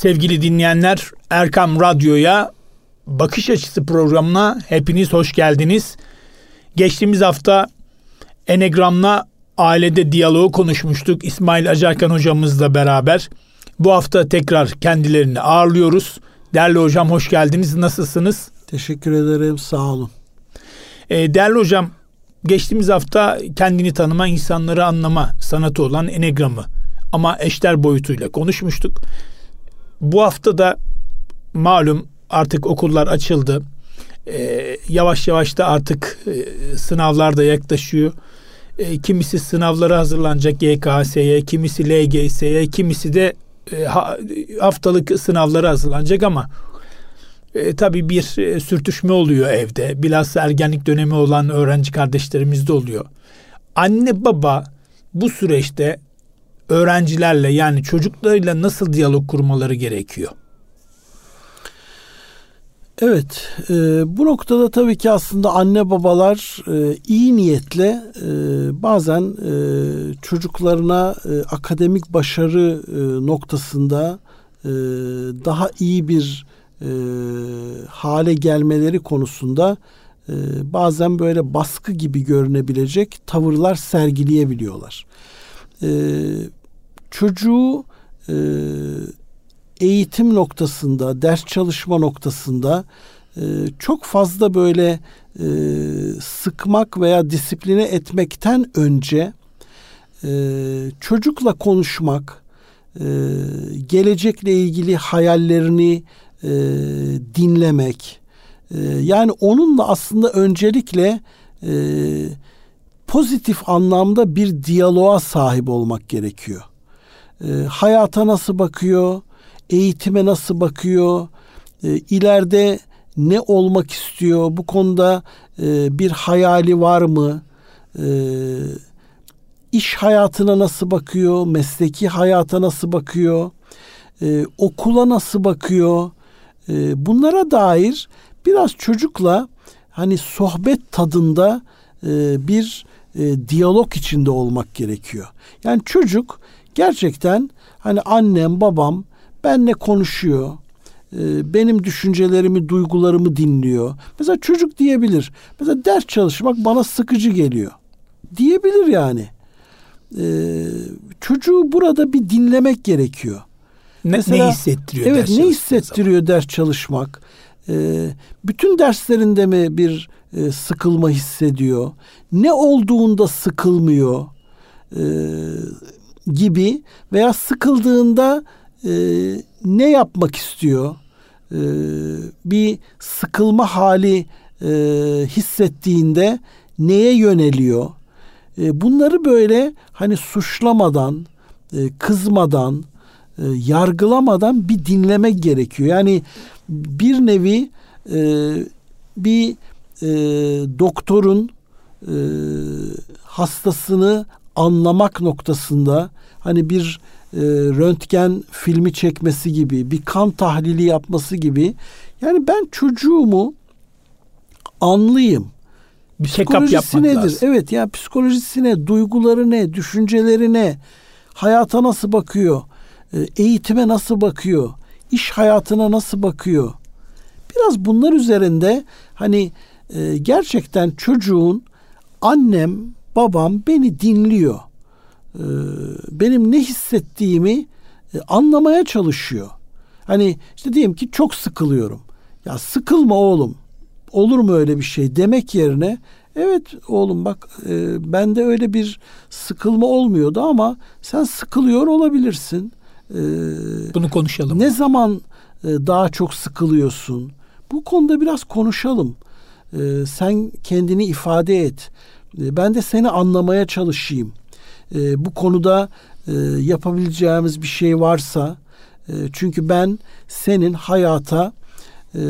Sevgili dinleyenler Erkam Radyo'ya Bakış Açısı programına hepiniz hoş geldiniz. Geçtiğimiz hafta Enegram'la ailede diyaloğu konuşmuştuk İsmail Acarkan hocamızla beraber. Bu hafta tekrar kendilerini ağırlıyoruz. Değerli hocam hoş geldiniz. Nasılsınız? Teşekkür ederim. Sağ olun. Ee, değerli hocam geçtiğimiz hafta kendini tanıma, insanları anlama sanatı olan Enegram'ı ama eşler boyutuyla konuşmuştuk. Bu hafta da malum artık okullar açıldı. Ee, yavaş yavaş da artık e, sınavlar da yaklaşıyor. E, kimisi sınavlara hazırlanacak YKS'ye, kimisi LGS'ye, kimisi de e, ha, haftalık sınavlara hazırlanacak ama e, tabii bir e, sürtüşme oluyor evde. Bilhassa ergenlik dönemi olan öğrenci kardeşlerimizde oluyor. Anne baba bu süreçte öğrencilerle yani çocuklarıyla nasıl diyalog kurmaları gerekiyor? Evet, e, bu noktada tabii ki aslında anne babalar e, iyi niyetle e, bazen e, çocuklarına e, akademik başarı e, noktasında e, daha iyi bir e, hale gelmeleri konusunda e, bazen böyle baskı gibi görünebilecek tavırlar sergileyebiliyorlar. E, çocuğu e, eğitim noktasında, ders çalışma noktasında e, çok fazla böyle e, sıkmak veya disipline etmekten önce e, çocukla konuşmak, e, gelecekle ilgili hayallerini e, dinlemek, e, yani onunla aslında öncelikle e, pozitif anlamda bir diyaloğa sahip olmak gerekiyor. E, hayata nasıl bakıyor? eğitime nasıl bakıyor, e, ileride ne olmak istiyor, bu konuda e, bir hayali var mı, e, iş hayatına nasıl bakıyor, mesleki hayata nasıl bakıyor, e, okula nasıl bakıyor, e, bunlara dair biraz çocukla hani sohbet tadında e, bir e, diyalog içinde olmak gerekiyor. Yani çocuk gerçekten hani annem babam benle konuşuyor. Ee, benim düşüncelerimi, duygularımı dinliyor. Mesela çocuk diyebilir. Mesela ders çalışmak bana sıkıcı geliyor. Diyebilir yani. Ee, çocuğu burada bir dinlemek gerekiyor. Ne, Mesela, ne hissettiriyor evet, ders ne hissettiriyor zaman? ders çalışmak? Ee, bütün derslerinde mi bir e, sıkılma hissediyor? Ne olduğunda sıkılmıyor? Ee, gibi veya sıkıldığında e, ne yapmak istiyor? E, bir sıkılma hali e, hissettiğinde neye yöneliyor? E, bunları böyle hani suçlamadan, e, kızmadan, e, yargılamadan bir dinlemek gerekiyor. Yani bir nevi e, bir e, doktorun e, hastasını anlamak noktasında hani bir e, röntgen filmi çekmesi gibi, bir kan tahlili yapması gibi. Yani ben çocuğumu anlayayım. Bir psikolojisi nedir? Lazım. Evet ya yani psikolojisi ne, duyguları ne, düşünceleri ne, hayata nasıl bakıyor, e, eğitime nasıl bakıyor, iş hayatına nasıl bakıyor. Biraz bunlar üzerinde hani e, gerçekten çocuğun annem, babam beni dinliyor ee, benim ne hissettiğimi e, anlamaya çalışıyor. Hani işte diyelim ki çok sıkılıyorum. Ya sıkılma oğlum. Olur mu öyle bir şey demek yerine evet oğlum bak e, bende öyle bir sıkılma olmuyordu ama sen sıkılıyor olabilirsin. E, Bunu konuşalım. Ne zaman e, daha çok sıkılıyorsun? Bu konuda biraz konuşalım. E, sen kendini ifade et. E, ben de seni anlamaya çalışayım e, bu konuda e, yapabileceğimiz bir şey varsa e, çünkü ben senin hayata e,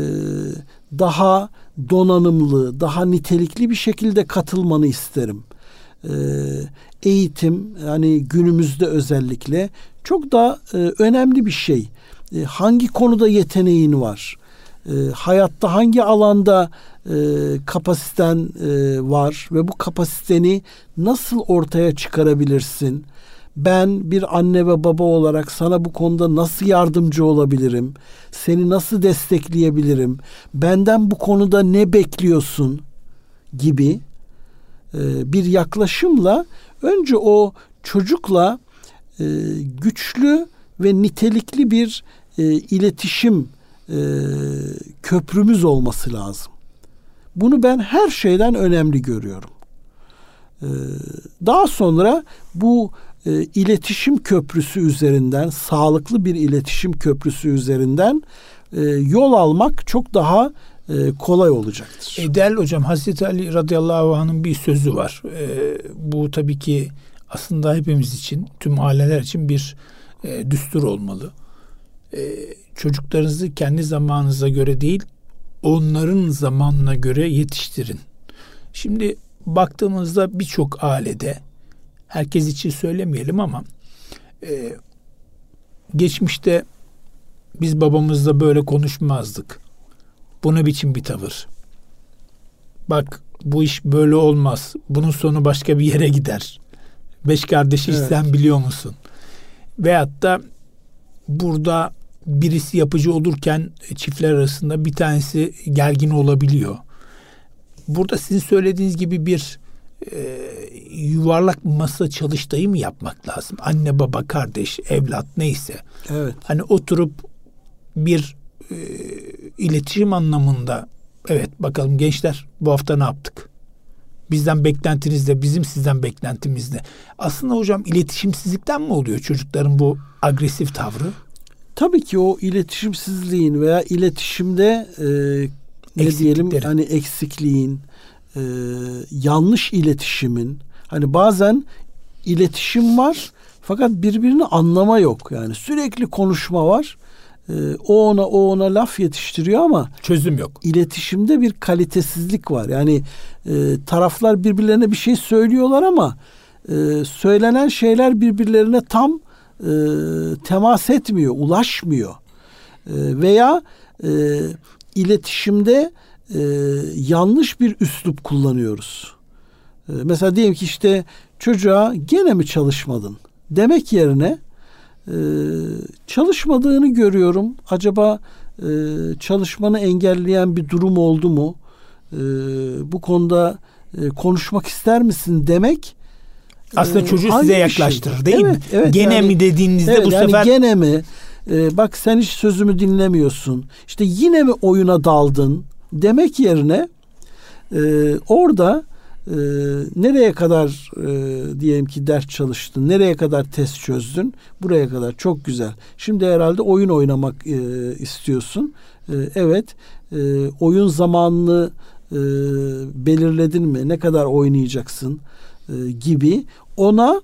daha donanımlı, daha nitelikli bir şekilde katılmanı isterim. E, eğitim yani günümüzde özellikle çok da e, önemli bir şey. E, hangi konuda yeteneğin var? E, hayatta hangi alanda e, kapasiten e, var ve bu kapasiteni nasıl ortaya çıkarabilirsin? ben bir anne ve baba olarak sana bu konuda nasıl yardımcı olabilirim? Seni nasıl destekleyebilirim? Benden bu konuda ne bekliyorsun? gibi e, bir yaklaşımla önce o çocukla e, güçlü ve nitelikli bir e, iletişim köprümüz olması lazım. Bunu ben her şeyden önemli görüyorum. Daha sonra bu iletişim köprüsü üzerinden, sağlıklı bir iletişim köprüsü üzerinden yol almak çok daha e, kolay olacaktır. E, değerli hocam Hazreti Ali radıyallahu anh'ın bir sözü var. E, bu tabii ki aslında hepimiz için, tüm aileler için bir e, düstur olmalı. E, çocuklarınızı kendi zamanınıza göre değil, onların zamanına göre yetiştirin. Şimdi baktığımızda birçok ailede, herkes için söylemeyelim ama e, geçmişte biz babamızla böyle konuşmazdık bu ne biçim bir tavır? Bak bu iş böyle olmaz. Bunun sonu başka bir yere gider. Beş kardeşi evet. sen biliyor musun? Veyahut da burada birisi yapıcı olurken çiftler arasında bir tanesi gergin olabiliyor. Burada sizin söylediğiniz gibi bir e, yuvarlak masa çalıştayı mı yapmak lazım? Anne baba kardeş evlat neyse. Evet. Hani oturup bir e, iletişim anlamında evet bakalım gençler bu hafta ne yaptık? Bizden beklentiniz de bizim sizden beklentimiz de. Aslında hocam iletişimsizlikten mi oluyor çocukların bu agresif tavrı? Tabii ki o iletişimsizliğin veya iletişimde e, ne diyelim hani eksikliğin, e, yanlış iletişimin hani bazen iletişim var fakat birbirini anlama yok. Yani sürekli konuşma var ee, o ona o ona laf yetiştiriyor ama çözüm yok. İletişimde bir kalitesizlik var. Yani e, taraflar birbirlerine bir şey söylüyorlar ama e, söylenen şeyler birbirlerine tam e, temas etmiyor, ulaşmıyor. E, veya e, iletişimde e, yanlış bir üslup kullanıyoruz. E, mesela diyelim ki işte çocuğa gene mi çalışmadın demek yerine ee, çalışmadığını görüyorum. Acaba e, çalışmanı engelleyen bir durum oldu mu? E, bu konuda e, konuşmak ister misin demek aslında e, çocuğu size yaklaştırır şey. değil evet, mi? Evet, gene yani, mi dediğinizde evet, bu yani sefer gene mi? E, bak sen hiç sözümü dinlemiyorsun. İşte yine mi oyuna daldın demek yerine e, orada e, nereye kadar e, diyelim ki ders çalıştın, nereye kadar test çözdün, buraya kadar çok güzel. Şimdi herhalde oyun oynamak e, istiyorsun. E, evet, e, oyun zamanını e, belirledin mi, ne kadar oynayacaksın e, gibi ona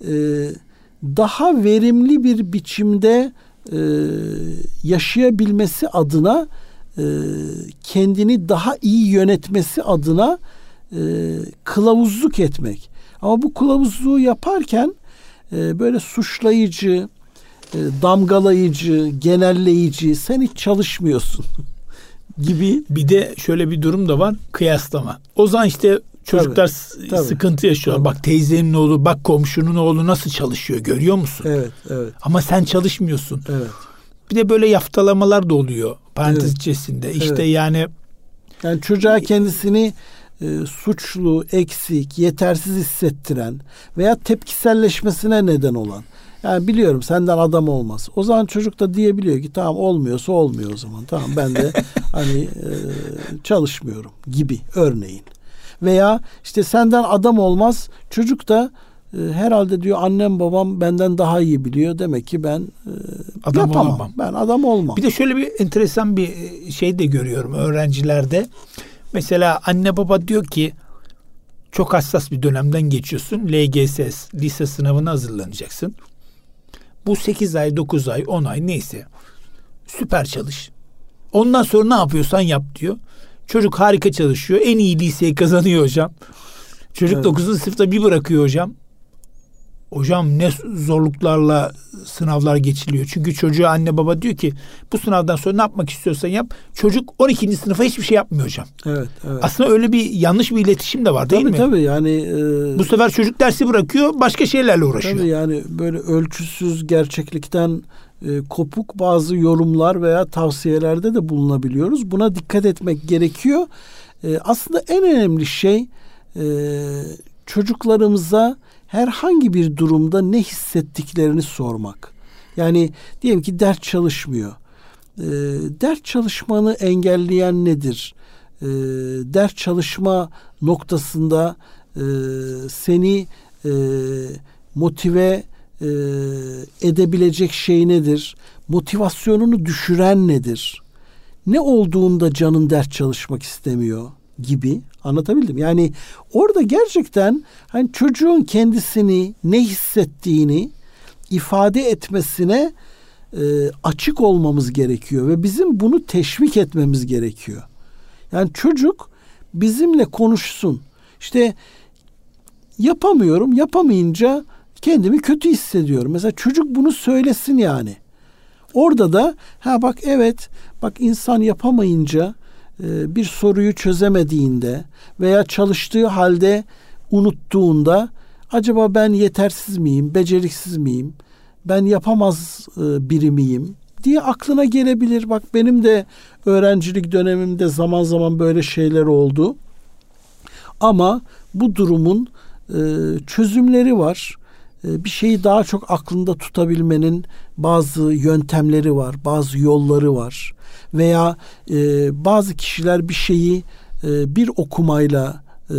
e, daha verimli bir biçimde e, yaşayabilmesi adına e, kendini daha iyi yönetmesi adına e, kılavuzluk etmek. Ama bu kılavuzluğu yaparken e, böyle suçlayıcı, e, damgalayıcı, genelleyici, sen hiç çalışmıyorsun gibi. Bir de şöyle bir durum da var, kıyaslama. O zaman işte çocuklar tabii, tabii, sıkıntı yaşıyor. Tabii. Bak teyzenin oğlu, bak komşunun oğlu nasıl çalışıyor görüyor musun? Evet, evet. Ama sen çalışmıyorsun. Evet. Bir de böyle yaftalamalar da oluyor parantez evet. içerisinde. İşte evet. yani yani çocuğa kendisini e, suçlu, eksik, yetersiz hissettiren veya tepkiselleşmesine neden olan. Yani biliyorum senden adam olmaz. O zaman çocuk da diyebiliyor ki tamam olmuyorsa olmuyor o zaman. Tamam ben de hani e, çalışmıyorum gibi örneğin. Veya işte senden adam olmaz. Çocuk da e, herhalde diyor annem babam benden daha iyi biliyor. Demek ki ben e, adam yapamam. Olamam. Ben adam olmam. Bir de şöyle bir enteresan bir e, şey de görüyorum öğrencilerde. Mesela anne baba diyor ki çok hassas bir dönemden geçiyorsun. LGS, lise sınavına hazırlanacaksın. Bu 8 ay, 9 ay, 10 ay neyse. Süper çalış. Ondan sonra ne yapıyorsan yap diyor. Çocuk harika çalışıyor. En iyi liseyi kazanıyor hocam. Çocuk evet. 9. sınıfta bir bırakıyor hocam. Hocam ne zorluklarla sınavlar geçiliyor. Çünkü çocuğa anne baba diyor ki bu sınavdan sonra ne yapmak istiyorsan yap. Çocuk 12. sınıfa hiçbir şey yapmıyor hocam. Evet, evet. Aslında öyle bir yanlış bir iletişim de var değil tabii, mi? Tabii yani. E, bu sefer çocuk dersi bırakıyor başka şeylerle uğraşıyor. Tabii yani böyle ölçüsüz gerçeklikten e, kopuk bazı yorumlar veya tavsiyelerde de bulunabiliyoruz. Buna dikkat etmek gerekiyor. E, aslında en önemli şey e, çocuklarımıza herhangi bir durumda ne hissettiklerini sormak. Yani diyelim ki ders çalışmıyor. E, ders çalışmanı engelleyen nedir? E, ders çalışma noktasında e, seni e, motive e, edebilecek şey nedir? Motivasyonunu düşüren nedir? Ne olduğunda canın ders çalışmak istemiyor gibi anlatabildim. Yani orada gerçekten hani çocuğun kendisini ne hissettiğini ifade etmesine e, açık olmamız gerekiyor ve bizim bunu teşvik etmemiz gerekiyor. Yani çocuk bizimle konuşsun. İşte yapamıyorum, yapamayınca kendimi kötü hissediyorum. Mesela çocuk bunu söylesin yani. Orada da ha bak evet bak insan yapamayınca e, bir soruyu çözemediğinde veya çalıştığı halde unuttuğunda acaba ben yetersiz miyim, beceriksiz miyim, ben yapamaz e, biri miyim diye aklına gelebilir. Bak benim de öğrencilik dönemimde zaman zaman böyle şeyler oldu. Ama bu durumun e, çözümleri var. E, bir şeyi daha çok aklında tutabilmenin bazı yöntemleri var, bazı yolları var. Veya e, bazı kişiler bir şeyi e, bir okumayla e,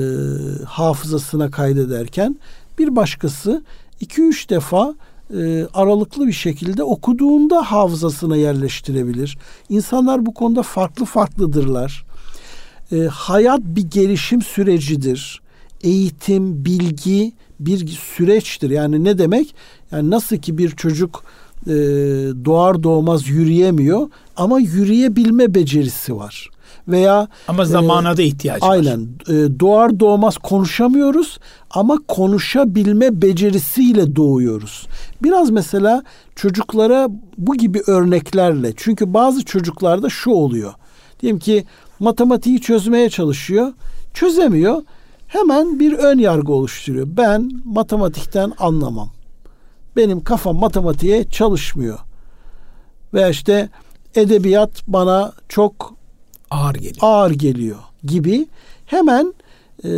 hafızasına kaydederken bir başkası iki üç defa e, aralıklı bir şekilde okuduğunda hafızasına yerleştirebilir. İnsanlar bu konuda farklı farklıdırlar. E, hayat bir gelişim sürecidir. Eğitim, bilgi bir süreçtir. Yani ne demek? Yani nasıl ki bir çocuk e, doğar doğmaz yürüyemiyor ama yürüyebilme becerisi var. Veya ama zamana e, da ihtiyacı aynen, var. Aynen. E, doğar doğmaz konuşamıyoruz ama konuşabilme becerisiyle doğuyoruz. Biraz mesela çocuklara bu gibi örneklerle çünkü bazı çocuklarda şu oluyor. Diyelim ki matematiği çözmeye çalışıyor, çözemiyor hemen bir ön yargı oluşturuyor. Ben matematikten anlamam. Benim kafam matematiğe çalışmıyor. Ve işte edebiyat bana çok ağır geliyor. Ağır geliyor gibi hemen e,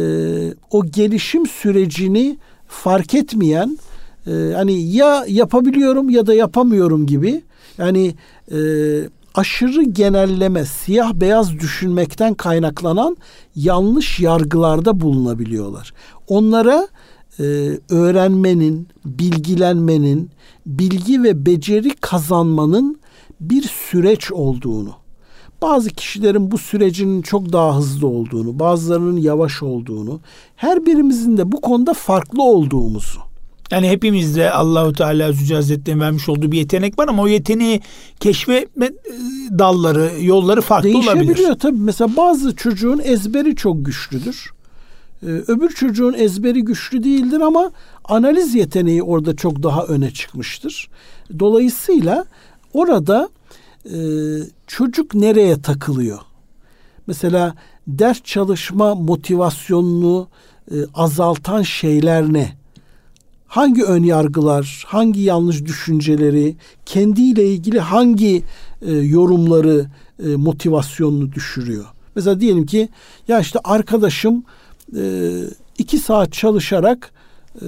o gelişim sürecini fark etmeyen e, hani ya yapabiliyorum ya da yapamıyorum gibi yani e, aşırı genelleme, siyah beyaz düşünmekten kaynaklanan yanlış yargılarda bulunabiliyorlar. Onlara e, öğrenmenin, bilgilenmenin, bilgi ve beceri kazanmanın bir süreç olduğunu, bazı kişilerin bu sürecinin çok daha hızlı olduğunu, bazılarının yavaş olduğunu, her birimizin de bu konuda farklı olduğumuzu yani hepimizde Allahu Teala Azze Hazretleri'nin vermiş olduğu bir yetenek var ama o yeteneği keşfetme e, dalları, yolları farklı olabilir. Değişebiliyor tabii. Mesela bazı çocuğun ezberi çok güçlüdür. Ee, öbür çocuğun ezberi güçlü değildir ama analiz yeteneği orada çok daha öne çıkmıştır. Dolayısıyla orada e, çocuk nereye takılıyor? Mesela ders çalışma motivasyonunu e, azaltan şeyler ne? Hangi ön yargılar, hangi yanlış düşünceleri, kendiyle ilgili hangi e, yorumları e, motivasyonunu düşürüyor. Mesela diyelim ki ya işte arkadaşım e, iki saat çalışarak e,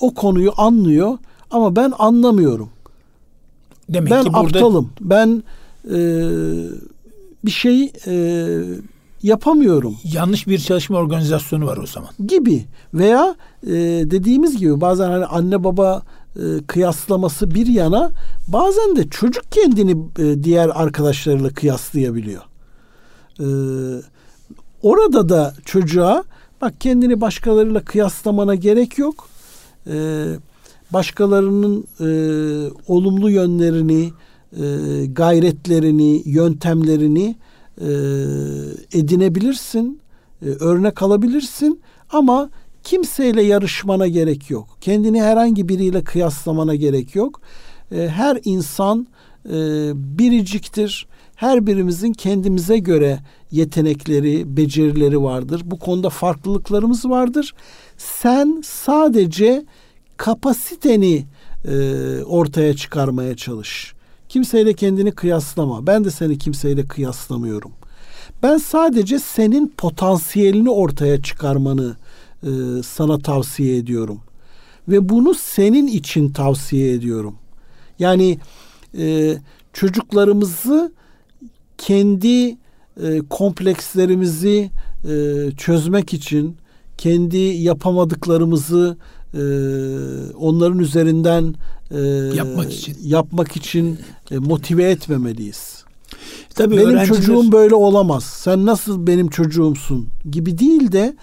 o konuyu anlıyor ama ben anlamıyorum. Demek ben ki burada... aptalım. Ben e, bir şey e, yapamıyorum. Yanlış bir çalışma organizasyonu var o zaman. Gibi veya e, dediğimiz gibi bazen hani anne baba e, kıyaslaması bir yana bazen de çocuk kendini e, diğer arkadaşlarıyla kıyaslayabiliyor. E, orada da çocuğa bak kendini başkalarıyla kıyaslamana gerek yok. E, başkalarının e, olumlu yönlerini, e, gayretlerini, yöntemlerini e, edinebilirsin, e, örnek alabilirsin ama kimseyle yarışmana gerek yok. Kendini herhangi biriyle kıyaslamana gerek yok. E, her insan e, biriciktir. Her birimizin kendimize göre yetenekleri, becerileri vardır. Bu konuda farklılıklarımız vardır. Sen sadece kapasiteni e, ortaya çıkarmaya çalış. Kimseyle kendini kıyaslama. Ben de seni kimseyle kıyaslamıyorum. Ben sadece senin potansiyelini ortaya çıkarmanı e, sana tavsiye ediyorum. Ve bunu senin için tavsiye ediyorum. Yani e, çocuklarımızı kendi e, komplekslerimizi e, çözmek için, kendi yapamadıklarımızı e, onların üzerinden e, yapmak için yapmak için e, motive etmemeliyiz. Tabii benim öğrenciler... çocuğum böyle olamaz. Sen nasıl benim çocuğumsun gibi değil de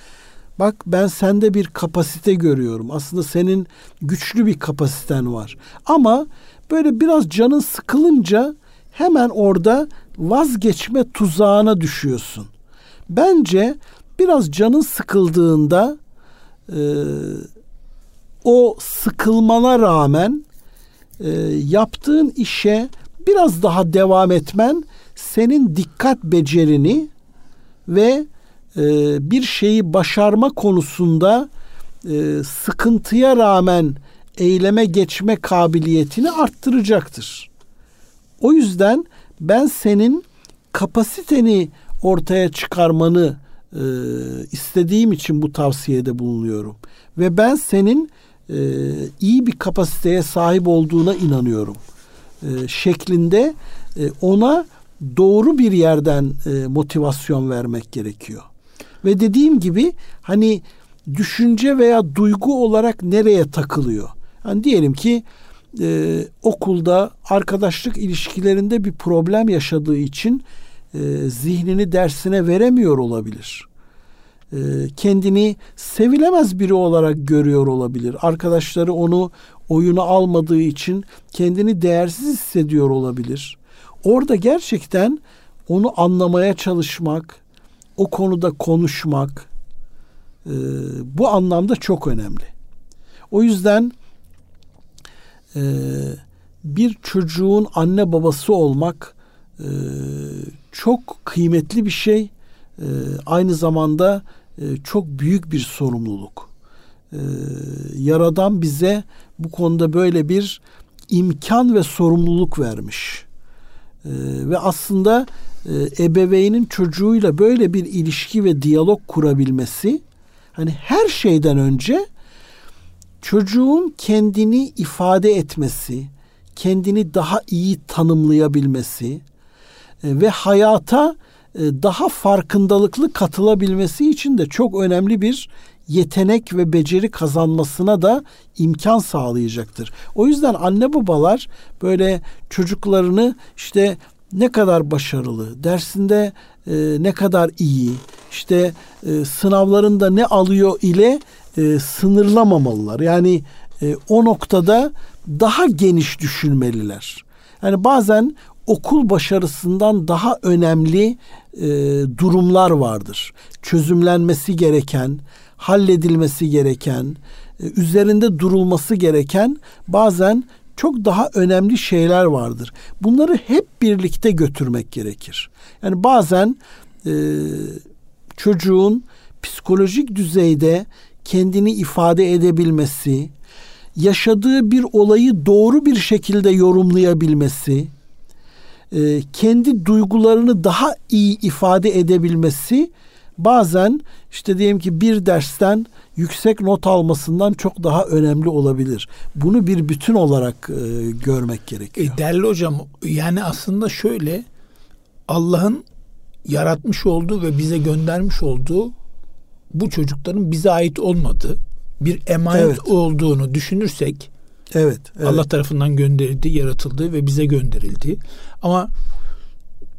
bak ben sende bir kapasite görüyorum. Aslında senin güçlü bir kapasiten var. Ama böyle biraz canın sıkılınca hemen orada vazgeçme tuzağına düşüyorsun. Bence biraz canın sıkıldığında e, o sıkılmana rağmen e, yaptığın işe biraz daha devam etmen senin dikkat becerini ve e, bir şeyi başarma konusunda e, sıkıntıya rağmen eyleme geçme kabiliyetini arttıracaktır. O yüzden ben senin kapasiteni ortaya çıkarmanı e, istediğim için bu tavsiyede bulunuyorum. Ve ben senin e, iyi bir kapasiteye sahip olduğuna inanıyorum. E, şeklinde e, ona doğru bir yerden e, motivasyon vermek gerekiyor. Ve dediğim gibi hani düşünce veya duygu olarak nereye takılıyor? Hani diyelim ki e, okulda arkadaşlık ilişkilerinde bir problem yaşadığı için e, zihnini dersine veremiyor olabilir. E, kendini sevilemez biri olarak görüyor olabilir. Arkadaşları onu oyuna almadığı için kendini değersiz hissediyor olabilir. Orada gerçekten onu anlamaya çalışmak, o konuda konuşmak e, bu anlamda çok önemli. O yüzden e, bir çocuğun anne babası olmak çok kıymetli bir şey. E, aynı zamanda e, çok büyük bir sorumluluk. E, Yaradan bize bu konuda böyle bir imkan ve sorumluluk vermiş. E, ve aslında e, ebeveynin çocuğuyla böyle bir ilişki ve diyalog kurabilmesi hani her şeyden önce çocuğun kendini ifade etmesi, kendini daha iyi tanımlayabilmesi e, ve hayata daha farkındalıklı katılabilmesi için de çok önemli bir yetenek ve beceri kazanmasına da imkan sağlayacaktır. O yüzden anne babalar böyle çocuklarını işte ne kadar başarılı, dersinde e, ne kadar iyi, işte e, sınavlarında ne alıyor ile e, sınırlamamalılar. Yani e, o noktada daha geniş düşünmeliler. Yani bazen okul başarısından daha önemli e, durumlar vardır. Çözümlenmesi gereken, halledilmesi gereken, e, üzerinde durulması gereken bazen çok daha önemli şeyler vardır. Bunları hep birlikte götürmek gerekir. Yani bazen e, çocuğun psikolojik düzeyde kendini ifade edebilmesi, yaşadığı bir olayı doğru bir şekilde yorumlayabilmesi, e, kendi duygularını daha iyi ifade edebilmesi bazen işte diyelim ki bir dersten yüksek not almasından çok daha önemli olabilir. Bunu bir bütün olarak e, görmek gerekiyor. E, değerli hocam yani aslında şöyle Allah'ın yaratmış olduğu ve bize göndermiş olduğu bu çocukların bize ait olmadığı bir emanet evet. olduğunu düşünürsek evet, evet. Allah tarafından gönderildi, yaratıldı ve bize gönderildi. Ama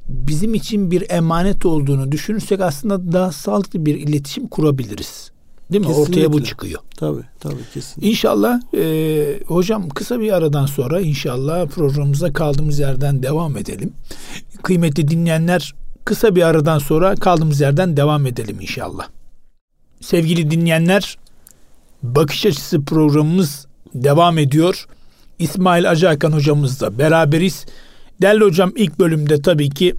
bizim için bir emanet olduğunu düşünürsek aslında daha sağlıklı bir iletişim kurabiliriz. Değil mi? Kesinlikle. Ortaya bu çıkıyor. Tabii tabii kesinlikle. İnşallah e, hocam kısa bir aradan sonra inşallah programımıza kaldığımız yerden devam edelim. Kıymetli dinleyenler kısa bir aradan sonra kaldığımız yerden devam edelim inşallah. Sevgili dinleyenler Bakış Açısı programımız devam ediyor. İsmail Acakan hocamızla beraberiz. Değerli hocam ilk bölümde tabii ki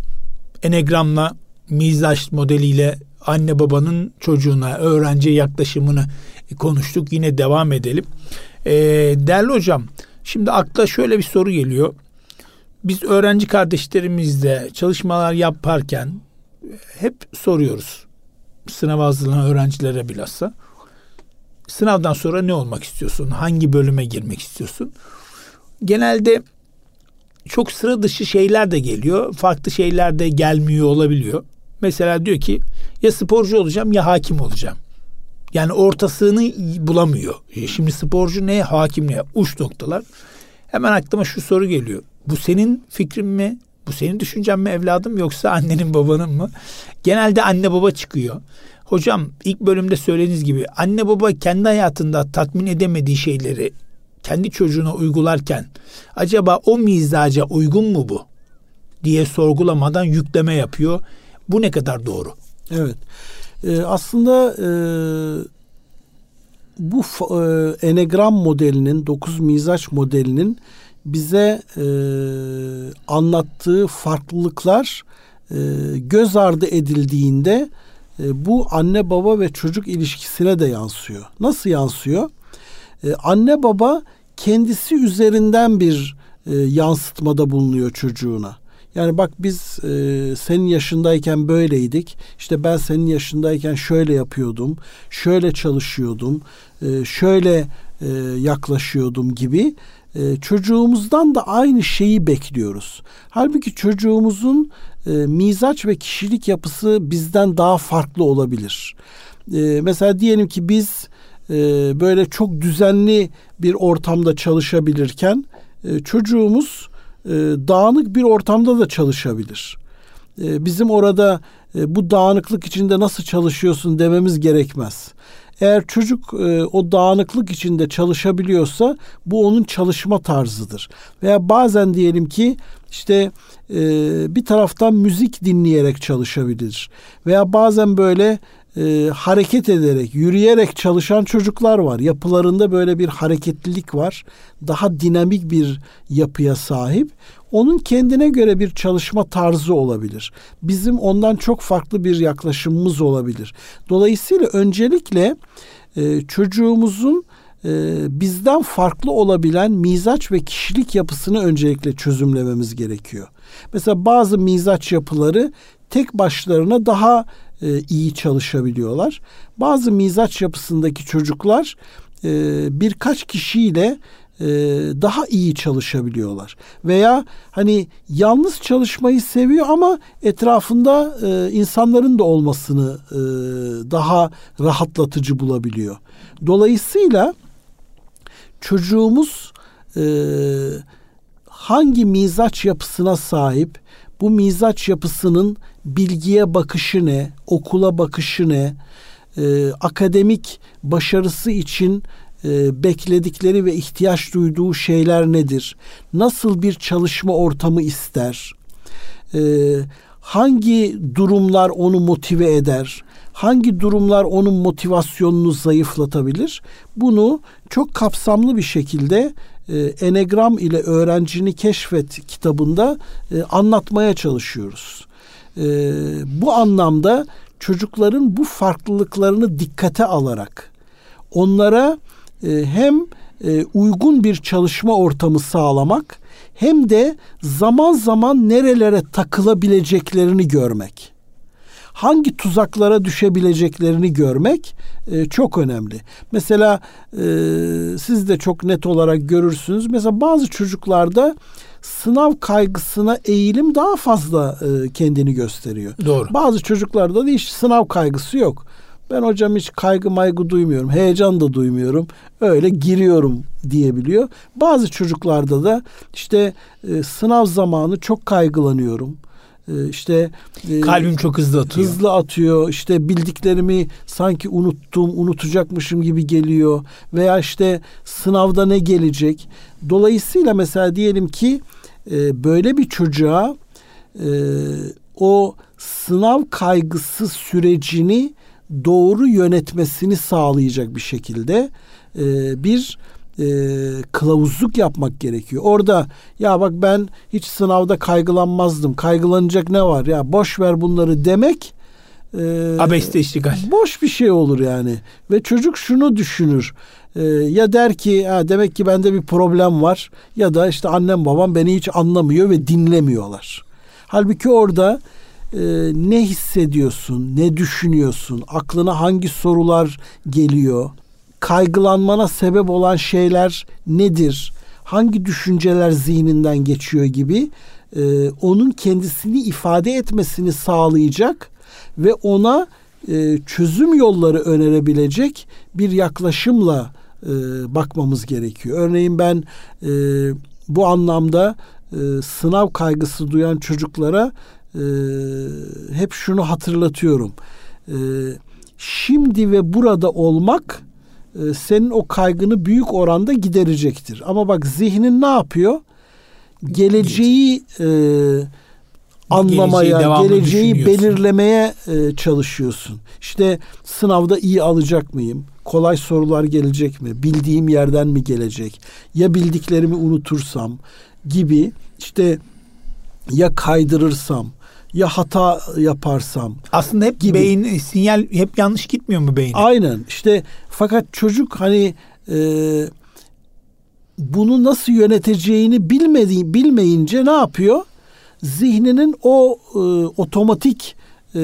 enegramla, mizaç modeliyle anne babanın çocuğuna, öğrenciye yaklaşımını konuştuk. Yine devam edelim. Ee, değerli hocam, şimdi akla şöyle bir soru geliyor. Biz öğrenci kardeşlerimizle çalışmalar yaparken hep soruyoruz. Sınav hazırlanan öğrencilere bilhassa. Sınavdan sonra ne olmak istiyorsun? Hangi bölüme girmek istiyorsun? Genelde çok sıra dışı şeyler de geliyor. Farklı şeyler de gelmiyor olabiliyor. Mesela diyor ki ya sporcu olacağım ya hakim olacağım. Yani ortasını bulamıyor. E, şimdi sporcu ne, hakim ne? Uç noktalar. Hemen aklıma şu soru geliyor. Bu senin fikrin mi? Bu senin düşüncen mi evladım yoksa annenin babanın mı? Genelde anne baba çıkıyor. Hocam ilk bölümde söylediğiniz gibi anne baba kendi hayatında tatmin edemediği şeyleri kendi çocuğuna uygularken acaba o mizaca uygun mu bu diye sorgulamadan yükleme yapıyor. Bu ne kadar doğru? Evet. Ee, aslında e, bu e, enegram modelinin, dokuz mizaç modelinin bize e, anlattığı farklılıklar e, göz ardı edildiğinde e, bu anne baba ve çocuk ilişkisine de yansıyor. Nasıl yansıyor? E, anne baba kendisi üzerinden bir e, yansıtmada bulunuyor çocuğuna. Yani bak biz e, senin yaşındayken böyleydik. İşte ben senin yaşındayken şöyle yapıyordum. Şöyle çalışıyordum. E, şöyle e, yaklaşıyordum gibi e, çocuğumuzdan da aynı şeyi bekliyoruz. Halbuki çocuğumuzun e, mizaç ve kişilik yapısı bizden daha farklı olabilir. E, mesela diyelim ki biz e, böyle çok düzenli bir ortamda çalışabilirken e, çocuğumuz e, dağınık bir ortamda da çalışabilir. E, bizim orada bu dağınıklık içinde nasıl çalışıyorsun dememiz gerekmez. Eğer çocuk o dağınıklık içinde çalışabiliyorsa bu onun çalışma tarzıdır. Veya bazen diyelim ki işte bir taraftan müzik dinleyerek çalışabilir. Veya bazen böyle e, hareket ederek, yürüyerek çalışan çocuklar var. Yapılarında böyle bir hareketlilik var. Daha dinamik bir yapıya sahip. Onun kendine göre bir çalışma tarzı olabilir. Bizim ondan çok farklı bir yaklaşımımız olabilir. Dolayısıyla öncelikle e, çocuğumuzun e, bizden farklı olabilen mizaç ve kişilik yapısını öncelikle çözümlememiz gerekiyor. Mesela bazı mizaç yapıları tek başlarına daha e, iyi çalışabiliyorlar. Bazı mizaç yapısındaki çocuklar e, birkaç kişiyle e, daha iyi çalışabiliyorlar. Veya hani yalnız çalışmayı seviyor ama etrafında e, insanların da olmasını e, daha rahatlatıcı bulabiliyor. Dolayısıyla çocuğumuz e, hangi mizaç yapısına sahip, bu mizaç yapısının bilgiye bakışı ne, okula bakışı ne, e, akademik başarısı için e, bekledikleri ve ihtiyaç duyduğu şeyler nedir? Nasıl bir çalışma ortamı ister? E, hangi durumlar onu motive eder? Hangi durumlar onun motivasyonunu zayıflatabilir? Bunu çok kapsamlı bir şekilde e, Enegram ile öğrencini keşfet kitabında e, anlatmaya çalışıyoruz. E, bu anlamda çocukların bu farklılıklarını dikkate alarak onlara e, hem e, uygun bir çalışma ortamı sağlamak hem de zaman zaman nerelere takılabileceklerini görmek. Hangi tuzaklara düşebileceklerini görmek e, çok önemli. Mesela e, siz de çok net olarak görürsünüz. Mesela bazı çocuklarda sınav kaygısına eğilim daha fazla e, kendini gösteriyor. Doğru. Bazı çocuklarda da hiç sınav kaygısı yok. Ben hocam hiç kaygı maygı duymuyorum. Heyecan da duymuyorum. Öyle giriyorum diyebiliyor. Bazı çocuklarda da işte e, sınav zamanı çok kaygılanıyorum. E, işte e, kalbim çok hızlı atıyor. Hızlı atıyor. İşte bildiklerimi sanki unuttum, unutacakmışım gibi geliyor veya işte sınavda ne gelecek? Dolayısıyla mesela diyelim ki e, böyle bir çocuğa e, o sınav kaygısı sürecini doğru yönetmesini sağlayacak bir şekilde bir e, kılavuzluk yapmak gerekiyor. Orada ya bak ben hiç sınavda kaygılanmazdım. Kaygılanacak ne var ya boş ver bunları demek e, abeste iştigal. Boş bir şey olur yani. Ve çocuk şunu düşünür. E, ya der ki ha, demek ki bende bir problem var ya da işte annem babam beni hiç anlamıyor ve dinlemiyorlar. Halbuki orada e, ne hissediyorsun, ne düşünüyorsun, aklına hangi sorular geliyor, kaygılanmana sebep olan şeyler nedir, hangi düşünceler zihninden geçiyor gibi e, onun kendisini ifade etmesini sağlayacak ve ona e, çözüm yolları önerebilecek bir yaklaşımla e, bakmamız gerekiyor. Örneğin ben e, bu anlamda e, sınav kaygısı duyan çocuklara e, hep şunu hatırlatıyorum. E, şimdi ve burada olmak senin o kaygını büyük oranda giderecektir. Ama bak zihnin ne yapıyor? Geleceği e, anlamaya, geleceği, geleceği belirlemeye e, çalışıyorsun. İşte sınavda iyi alacak mıyım? Kolay sorular gelecek mi? Bildiğim yerden mi gelecek? Ya bildiklerimi unutursam gibi işte ya kaydırırsam ya hata yaparsam. Aslında hep gibi. beyin sinyal hep yanlış gitmiyor mu beyin? Aynen. İşte fakat çocuk hani e, bunu nasıl yöneteceğini bilmediği bilmeyince ne yapıyor? Zihninin o e, otomatik e,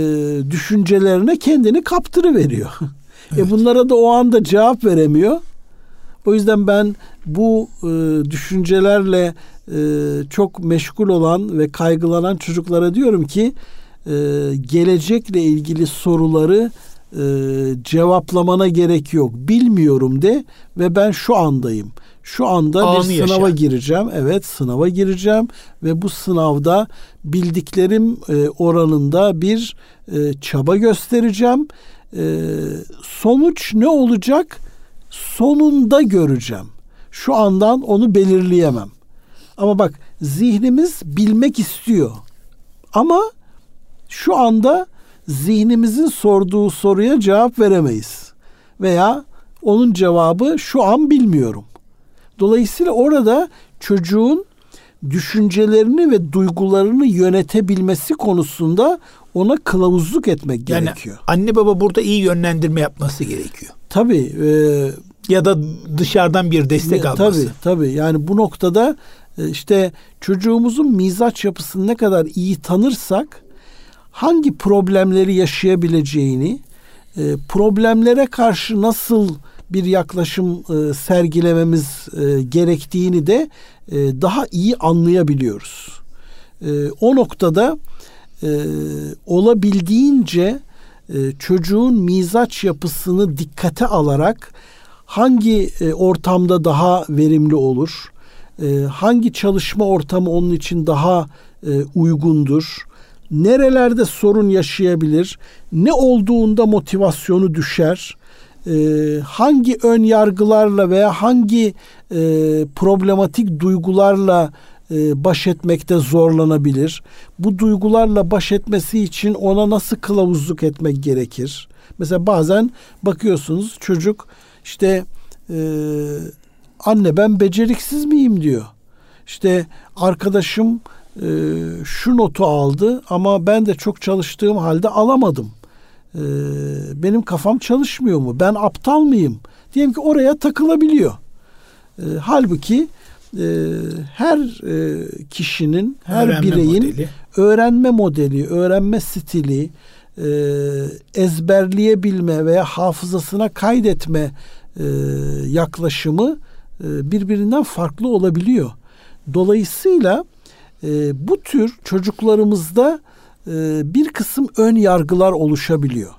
düşüncelerine kendini kaptırıveriyor. E, evet. E bunlara da o anda cevap veremiyor. O yüzden ben bu e, düşüncelerle e, çok meşgul olan ve kaygılanan çocuklara diyorum ki e, gelecekle ilgili soruları e, cevaplamana gerek yok. Bilmiyorum de ve ben şu andayım. Şu anda Anı bir sınava yaşa. gireceğim. Evet sınava gireceğim ve bu sınavda bildiklerim e, oranında bir e, çaba göstereceğim. E, sonuç ne olacak? Sonunda göreceğim. Şu andan onu belirleyemem. Ama bak zihnimiz bilmek istiyor. Ama şu anda zihnimizin sorduğu soruya cevap veremeyiz. Veya onun cevabı şu an bilmiyorum. Dolayısıyla orada çocuğun düşüncelerini ve duygularını yönetebilmesi konusunda ona kılavuzluk etmek yani gerekiyor. Anne baba burada iyi yönlendirme yapması gerekiyor. Tabii. E, ya da dışarıdan bir destek alması. Tabii tabii. Yani bu noktada e, işte çocuğumuzun mizaç yapısını ne kadar iyi tanırsak hangi problemleri yaşayabileceğini, e, problemlere karşı nasıl bir yaklaşım e, sergilememiz gerektiğini de daha iyi anlayabiliyoruz. O noktada olabildiğince çocuğun mizaç yapısını dikkate alarak hangi ortamda daha verimli olur, e, hangi çalışma ortamı onun için daha e, uygundur? Nerelerde sorun yaşayabilir? Ne olduğunda motivasyonu düşer? E, hangi ön yargılarla veya hangi e, problematik duygularla e, baş etmekte zorlanabilir? Bu duygularla baş etmesi için ona nasıl kılavuzluk etmek gerekir? Mesela bazen bakıyorsunuz çocuk işte e, anne ben beceriksiz miyim diyor. İşte arkadaşım e, şu notu aldı ama ben de çok çalıştığım halde alamadım. E, benim kafam çalışmıyor mu? Ben aptal mıyım? Diyelim ki oraya takılabiliyor. E, halbuki e, her e, kişinin, her öğrenme bireyin modeli. öğrenme modeli, öğrenme stili, e, ezberleyebilme veya hafızasına kaydetme e, yaklaşımı birbirinden farklı olabiliyor. Dolayısıyla e, bu tür çocuklarımızda e, bir kısım ön yargılar oluşabiliyor.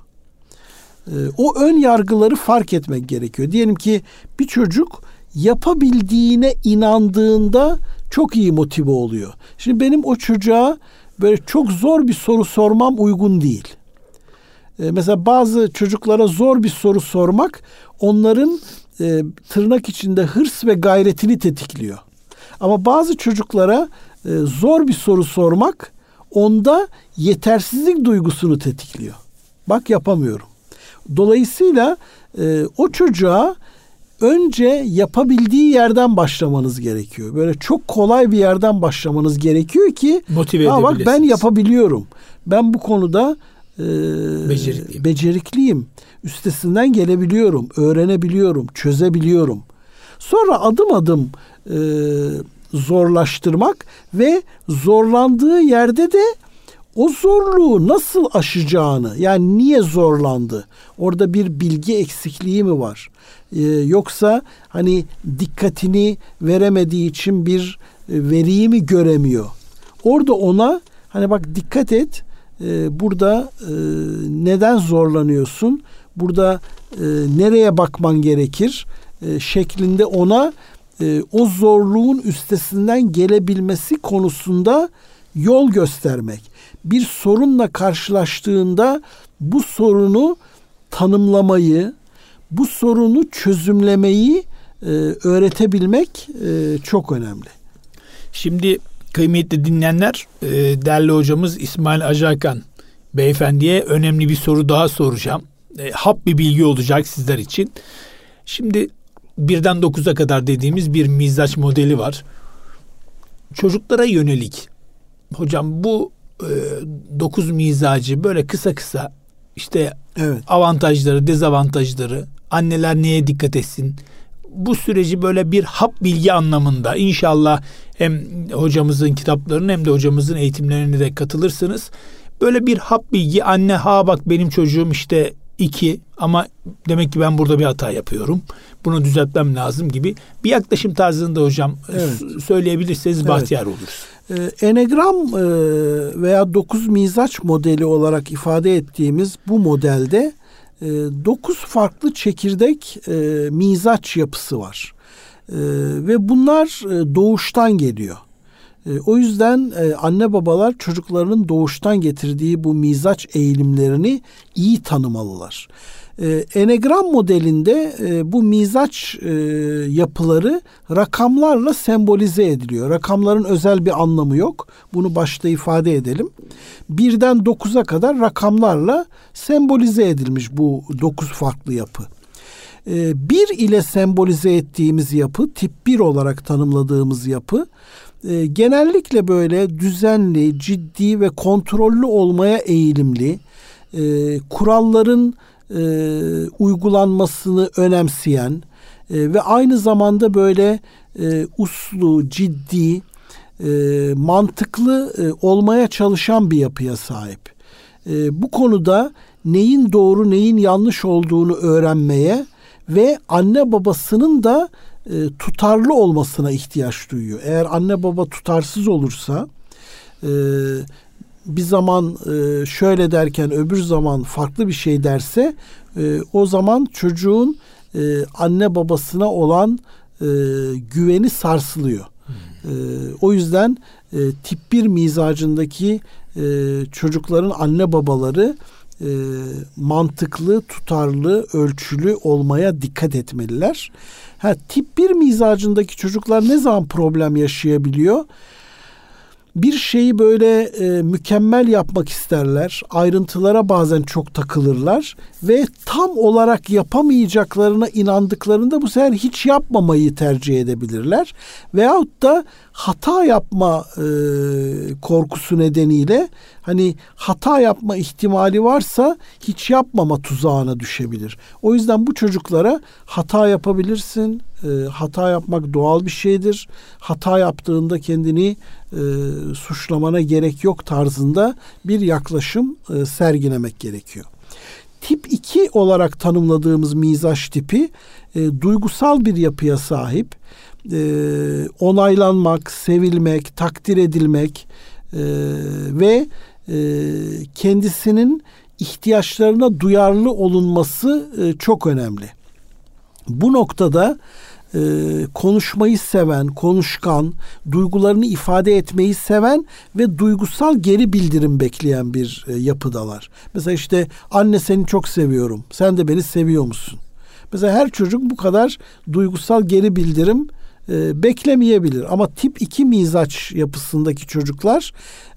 O ön yargıları fark etmek gerekiyor. Diyelim ki bir çocuk yapabildiğine inandığında çok iyi motive oluyor. Şimdi benim o çocuğa böyle çok zor bir soru sormam uygun değil. Mesela bazı çocuklara zor bir soru sormak onların e, tırnak içinde hırs ve gayretini tetikliyor. Ama bazı çocuklara e, zor bir soru sormak onda yetersizlik duygusunu tetikliyor. Bak yapamıyorum. Dolayısıyla e, o çocuğa önce yapabildiği yerden başlamanız gerekiyor. Böyle çok kolay bir yerden başlamanız gerekiyor ki motive ha bak ben yapabiliyorum. Ben bu konuda e, becerikliyim. becerikliyim. Üstesinden gelebiliyorum, öğrenebiliyorum, çözebiliyorum. Sonra adım adım e, zorlaştırmak ve zorlandığı yerde de o zorluğu nasıl aşacağını yani niye zorlandı? Orada bir bilgi eksikliği mi var? Ee, yoksa hani dikkatini veremediği için bir e, veriyi mi göremiyor? Orada ona hani bak dikkat et e, burada e, neden zorlanıyorsun? Burada e, nereye bakman gerekir? E, şeklinde ona e, o zorluğun üstesinden gelebilmesi konusunda yol göstermek. Bir sorunla karşılaştığında bu sorunu tanımlamayı, bu sorunu çözümlemeyi e, öğretebilmek e, çok önemli. Şimdi kıymetli dinleyenler, e, değerli hocamız İsmail Ajakan beyefendiye önemli bir soru daha soracağım. E, hap bir bilgi olacak sizler için. Şimdi birden dokuza kadar dediğimiz bir mizaç modeli var. Çocuklara yönelik hocam bu e, 9 mizacı böyle kısa kısa işte evet. avantajları, dezavantajları, anneler neye dikkat etsin? Bu süreci böyle bir hap bilgi anlamında inşallah hem hocamızın kitaplarını hem de hocamızın eğitimlerine de katılırsınız. Böyle bir hap bilgi anne ha bak benim çocuğum işte iki ama demek ki ben burada bir hata yapıyorum. Bunu düzeltmem lazım gibi bir yaklaşım tarzında hocam evet. söyleyebilirseniz evet. bahtiyar oluruz. Ee, Enegram e, veya dokuz mizaç modeli olarak ifade ettiğimiz bu modelde e, dokuz farklı çekirdek e, mizaç yapısı var. Ve bunlar doğuştan geliyor. O yüzden anne babalar çocuklarının doğuştan getirdiği bu mizaç eğilimlerini iyi tanımalılar. E, Enegram modelinde e, bu mizaç e, yapıları rakamlarla sembolize ediliyor. Rakamların özel bir anlamı yok. Bunu başta ifade edelim. Birden dokuza kadar rakamlarla sembolize edilmiş bu dokuz farklı yapı. E, bir ile sembolize ettiğimiz yapı, tip bir olarak tanımladığımız yapı, e, genellikle böyle düzenli, ciddi ve kontrollü olmaya eğilimli, e, kuralların e, uygulanmasını önemseyen e, ve aynı zamanda böyle e, uslu, ciddi, e, mantıklı e, olmaya çalışan bir yapıya sahip. E, bu konuda neyin doğru neyin yanlış olduğunu öğrenmeye ve anne babasının da e, tutarlı olmasına ihtiyaç duyuyor. Eğer anne baba tutarsız olursa e, bir zaman e, şöyle derken öbür zaman farklı bir şey derse e, o zaman çocuğun e, anne babasına olan güveni sarsılıyor. Hmm. O yüzden tip bir mizacındaki çocukların anne babaları mantıklı, tutarlı, ölçülü olmaya dikkat etmeliler. Ha, tip bir mizacındaki çocuklar ne zaman problem yaşayabiliyor? Bir şeyi böyle e, mükemmel yapmak isterler. Ayrıntılara bazen çok takılırlar ve tam olarak yapamayacaklarına inandıklarında bu sefer hiç yapmamayı tercih edebilirler. Veyahut da hata yapma e, korkusu nedeniyle hani hata yapma ihtimali varsa hiç yapmama tuzağına düşebilir. O yüzden bu çocuklara hata yapabilirsin. E, hata yapmak doğal bir şeydir. Hata yaptığında kendini e, suçlamana gerek yok tarzında bir yaklaşım e, sergilemek gerekiyor. Tip 2 olarak tanımladığımız mizaç tipi e, duygusal bir yapıya sahip. E, onaylanmak, sevilmek, takdir edilmek e, ve kendisinin ihtiyaçlarına duyarlı olunması e, çok önemli. Bu noktada e, konuşmayı seven, konuşkan, duygularını ifade etmeyi seven ve duygusal geri bildirim bekleyen bir e, yapıdalar. Mesela işte anne seni çok seviyorum, sen de beni seviyor musun? Mesela her çocuk bu kadar duygusal geri bildirim e, beklemeyebilir. Ama tip 2 mizaç yapısındaki çocuklar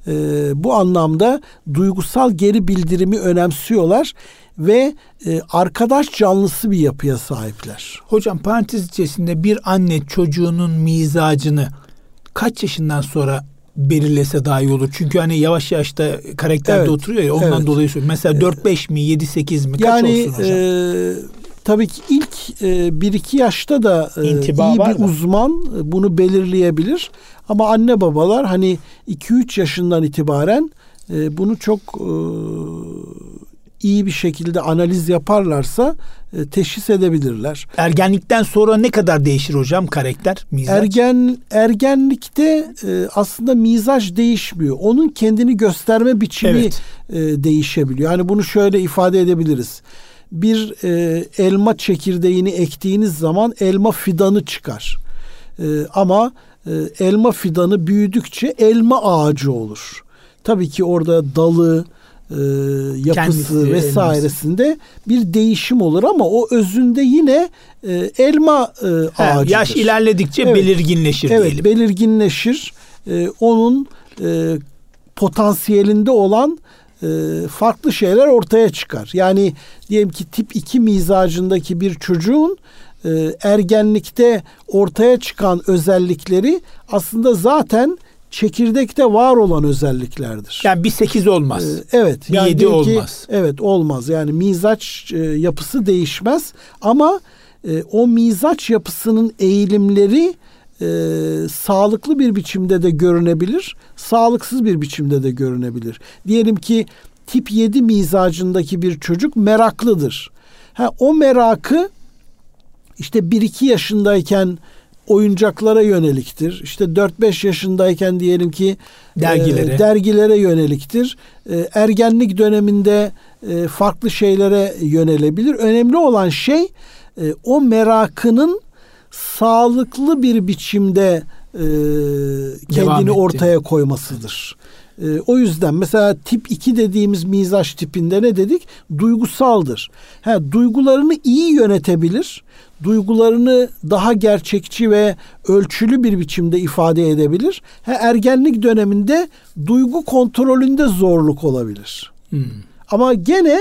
e, bu anlamda duygusal geri bildirimi önemsiyorlar ve e, arkadaş canlısı bir yapıya sahipler. Hocam parantez içerisinde bir anne çocuğunun mizacını kaç yaşından sonra belirlese daha iyi olur. Çünkü hani yavaş yavaş da karakterde evet, oturuyor ya ondan evet. dolayı söylüyorum. Mesela 4-5 mi 7-8 mi kaç yani, olsun hocam? E, tabii ki ilk e, 1-2 yaşta da e, iyi bir da. uzman e, bunu belirleyebilir. Ama anne babalar hani 2-3 yaşından itibaren e, bunu çok e, iyi bir şekilde analiz yaparlarsa e, teşhis edebilirler. Ergenlikten sonra ne kadar değişir hocam karakter, mizaç? Ergen ergenlikte e, aslında mizaç değişmiyor. Onun kendini gösterme biçimi evet. e, değişebiliyor. Yani bunu şöyle ifade edebiliriz. Bir e, elma çekirdeğini ektiğiniz zaman elma fidanı çıkar. E, ama e, elma fidanı büyüdükçe elma ağacı olur. Tabii ki orada dalı, e, yapısı Kendisi, vesairesinde elması. bir değişim olur ama o özünde yine e, elma e, ağacıdır. Yaş ilerledikçe evet. belirginleşir evet, diyelim. belirginleşir. E, onun e, potansiyelinde olan farklı şeyler ortaya çıkar. Yani diyelim ki tip 2 mizacındaki bir çocuğun e, ergenlikte ortaya çıkan özellikleri aslında zaten çekirdekte var olan özelliklerdir. Yani bir sekiz olmaz. Ee, evet. Bir yani yedi olmaz. evet olmaz. Yani mizaç e, yapısı değişmez ama e, o mizaç yapısının eğilimleri e, sağlıklı bir biçimde de görünebilir, sağlıksız bir biçimde de görünebilir. Diyelim ki tip 7 mizacındaki bir çocuk meraklıdır. Ha, o merakı işte 1-2 yaşındayken oyuncaklara yöneliktir. İşte 4-5 yaşındayken diyelim ki dergilere, e, dergilere yöneliktir. E, ergenlik döneminde e, farklı şeylere yönelebilir. Önemli olan şey e, o merakının sağlıklı bir biçimde e, kendini ortaya koymasıdır. E, o yüzden mesela tip 2 dediğimiz mizaç tipinde ne dedik? Duygusaldır. Ha, duygularını iyi yönetebilir duygularını daha gerçekçi ve ölçülü bir biçimde ifade edebilir. Ha, ergenlik döneminde duygu kontrolünde zorluk olabilir. Hmm. Ama gene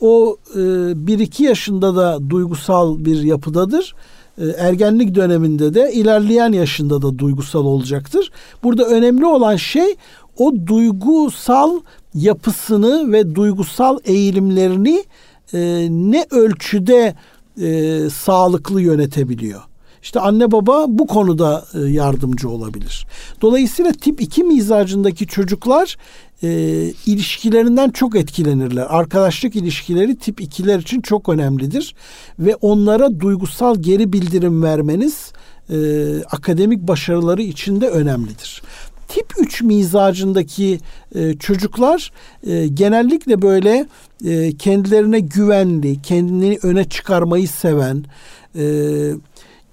o e, 1-2 yaşında da duygusal bir yapıdadır. E, ergenlik döneminde de ilerleyen yaşında da duygusal olacaktır. Burada önemli olan şey o duygusal yapısını ve duygusal eğilimlerini e, ne ölçüde e, sağlıklı yönetebiliyor. İşte anne baba bu konuda e, yardımcı olabilir. Dolayısıyla tip 2 mizacındaki çocuklar e, ilişkilerinden çok etkilenirler. Arkadaşlık ilişkileri tip 2'ler için çok önemlidir ve onlara duygusal geri bildirim vermeniz e, akademik başarıları için de önemlidir tip 3 mizacındaki e, çocuklar e, genellikle böyle e, kendilerine güvenli, kendini öne çıkarmayı seven, e,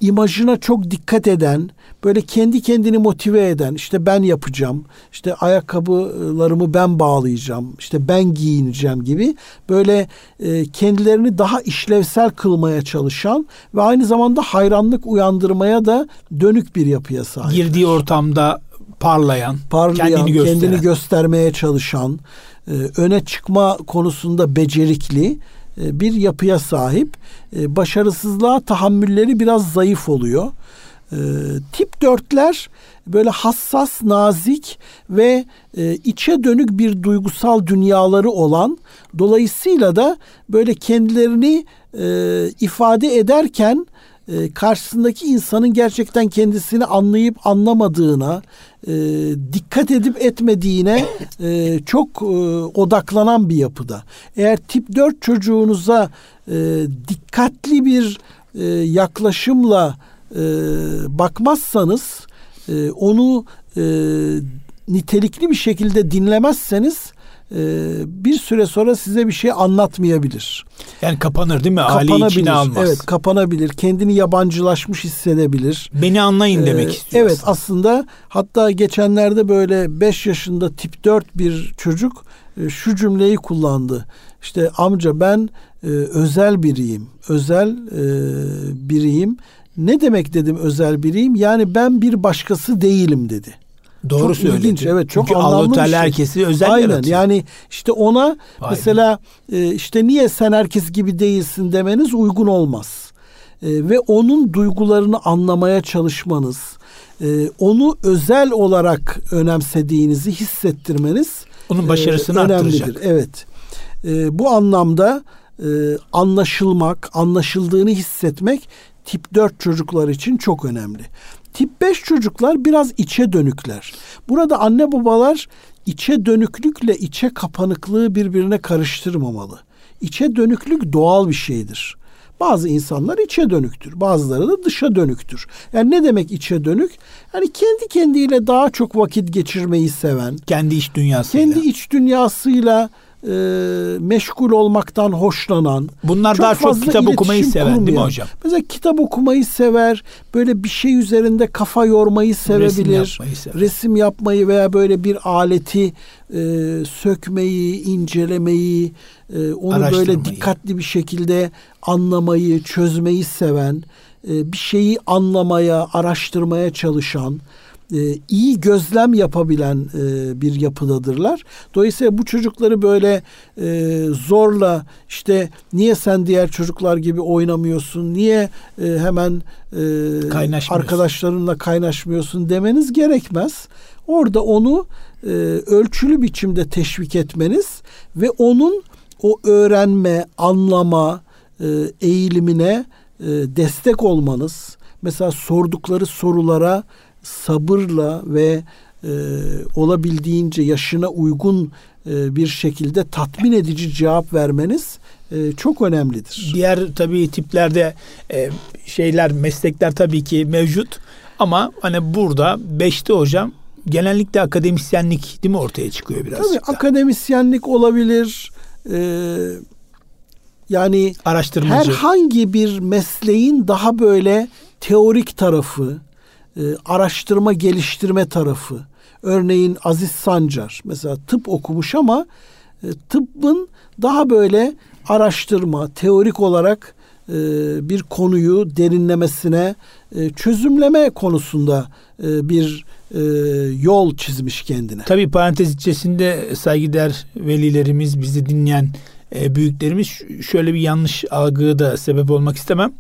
imajına çok dikkat eden, böyle kendi kendini motive eden, işte ben yapacağım, işte ayakkabılarımı ben bağlayacağım, işte ben giyineceğim gibi böyle e, kendilerini daha işlevsel kılmaya çalışan ve aynı zamanda hayranlık uyandırmaya da dönük bir yapıya sahip. Girdiği ortamda parlayan, parlayan kendini, gösteren. kendini göstermeye çalışan, e, öne çıkma konusunda becerikli bir yapıya sahip. E, başarısızlığa tahammülleri biraz zayıf oluyor. Tip dörtler böyle hassas, nazik ve içe dönük bir duygusal dünyaları olan, dolayısıyla da böyle kendilerini ifade ederken karşısındaki insanın gerçekten kendisini anlayıp anlamadığına, e, dikkat edip etmediğine e, çok e, odaklanan bir yapıda. Eğer tip 4 çocuğunuza e, dikkatli bir e, yaklaşımla e, bakmazsanız, e, onu e, nitelikli bir şekilde dinlemezseniz bir süre sonra size bir şey anlatmayabilir. Yani kapanır değil mi? Kapanabilir. içine almaz. Evet kapanabilir. Kendini yabancılaşmış hissedebilir. Beni anlayın ee, demek istiyor. Evet aslında. aslında hatta geçenlerde böyle 5 yaşında tip 4 bir çocuk e, şu cümleyi kullandı. İşte amca ben e, özel biriyim. Özel e, biriyim. Ne demek dedim özel biriyim? Yani ben bir başkası değilim dedi. Doğru çok söyledi. ilginç. Evet çok Çünkü anlamlı bir Teala şey. herkesi özel Aynen. yaratıyor. Yani işte ona Vay mesela e, işte niye sen herkes gibi değilsin demeniz uygun olmaz. E, ve onun duygularını anlamaya çalışmanız, e, onu özel olarak önemsediğinizi hissettirmeniz Onun başarısını e, arttıracak. Evet. E, bu anlamda e, anlaşılmak, anlaşıldığını hissetmek tip 4 çocuklar için çok önemli. Tip 5 çocuklar biraz içe dönükler. Burada anne babalar içe dönüklükle içe kapanıklığı birbirine karıştırmamalı. İçe dönüklük doğal bir şeydir. Bazı insanlar içe dönüktür. Bazıları da dışa dönüktür. Yani ne demek içe dönük? Yani kendi kendiyle daha çok vakit geçirmeyi seven, Kendi iç dünyasıyla. kendi iç dünyasıyla e, meşgul olmaktan hoşlanan. Bunlar daha çok kitap okumayı seven değil mi kurmayan. hocam? Mesela kitap okumayı sever, böyle bir şey üzerinde kafa yormayı sevebilir. yapmayı sever. Resim yapmayı veya böyle bir aleti e, sökmeyi, incelemeyi, e, onu böyle dikkatli bir şekilde anlamayı, çözmeyi seven, e, bir şeyi anlamaya, araştırmaya çalışan, iyi gözlem yapabilen e, bir yapıdadırlar. Dolayısıyla bu çocukları böyle e, zorla işte niye sen diğer çocuklar gibi oynamıyorsun, niye e, hemen e, arkadaşlarınla kaynaşmıyorsun demeniz gerekmez. Orada onu e, ölçülü biçimde teşvik etmeniz ve onun o öğrenme, anlama e, eğilimine e, destek olmanız. Mesela sordukları sorulara sabırla ve e, olabildiğince yaşına uygun e, bir şekilde tatmin edici cevap vermeniz e, çok önemlidir. Diğer tabii tiplerde e, şeyler, meslekler tabii ki mevcut. Ama hani burada beşte hocam genellikle akademisyenlik değil mi ortaya çıkıyor birazcık Tabii da. akademisyenlik olabilir. E, yani Araştırmacı. herhangi bir mesleğin daha böyle teorik tarafı, e, araştırma geliştirme tarafı. Örneğin Aziz Sancar mesela tıp okumuş ama e, tıbbın daha böyle araştırma, teorik olarak e, bir konuyu derinlemesine e, çözümleme konusunda e, bir e, yol çizmiş kendine. Tabii parantez içerisinde saygıdeğer velilerimiz, bizi dinleyen e, büyüklerimiz şöyle bir yanlış algıya da sebep olmak istemem.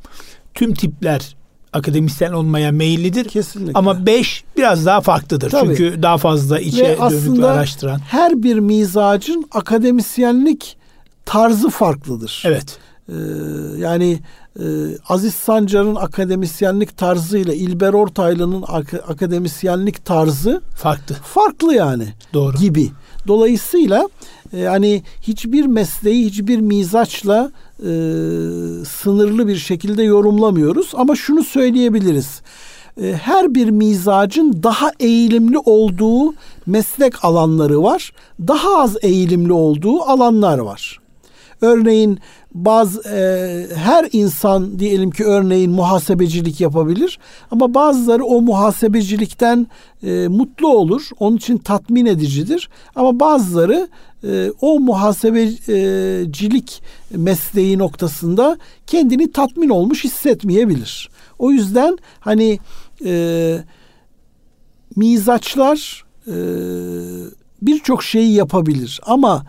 Tüm tipler akademisyen olmaya meyillidir. Kesinlikle. Ama 5 biraz daha farklıdır. Tabii. Çünkü daha fazla içe Ve dönük araştıran. her bir mizacın akademisyenlik tarzı farklıdır. Evet. Ee, yani e, Aziz Sancar'ın akademisyenlik tarzıyla İlber Ortaylı'nın ak- akademisyenlik tarzı Farklı. farklı yani Doğru. gibi. Dolayısıyla e, yani hiçbir mesleği hiçbir mizaçla e, sınırlı bir şekilde yorumlamıyoruz ama şunu söyleyebiliriz. E, her bir mizacın daha eğilimli olduğu meslek alanları var. Daha az eğilimli olduğu alanlar var. Örneğin bazı e, her insan diyelim ki örneğin muhasebecilik yapabilir ama bazıları o muhasebecilikten e, mutlu olur. Onun için tatmin edicidir. Ama bazıları e, o muhasebecilik mesleği noktasında kendini tatmin olmuş hissetmeyebilir. O yüzden hani e, mizaçlar e, birçok şeyi yapabilir ama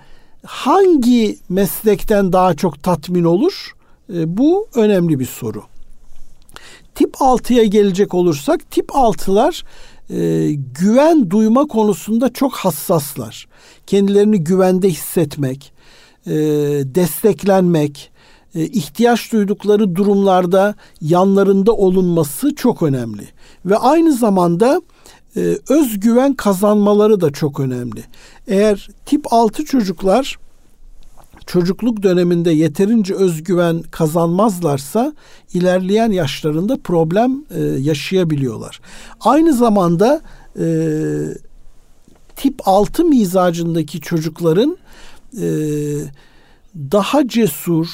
hangi meslekten daha çok tatmin olur? E, bu önemli bir soru. Tip 6'ya gelecek olursak tip 6'lar e, güven duyma konusunda çok hassaslar. Kendilerini güvende hissetmek, e, desteklenmek, e, ihtiyaç duydukları durumlarda yanlarında olunması çok önemli. Ve aynı zamanda e, özgüven kazanmaları da çok önemli. Eğer tip 6 çocuklar çocukluk döneminde yeterince özgüven kazanmazlarsa ilerleyen yaşlarında problem e, yaşayabiliyorlar. Aynı zamanda e, tip 6 mizacındaki çocukların e, daha cesur,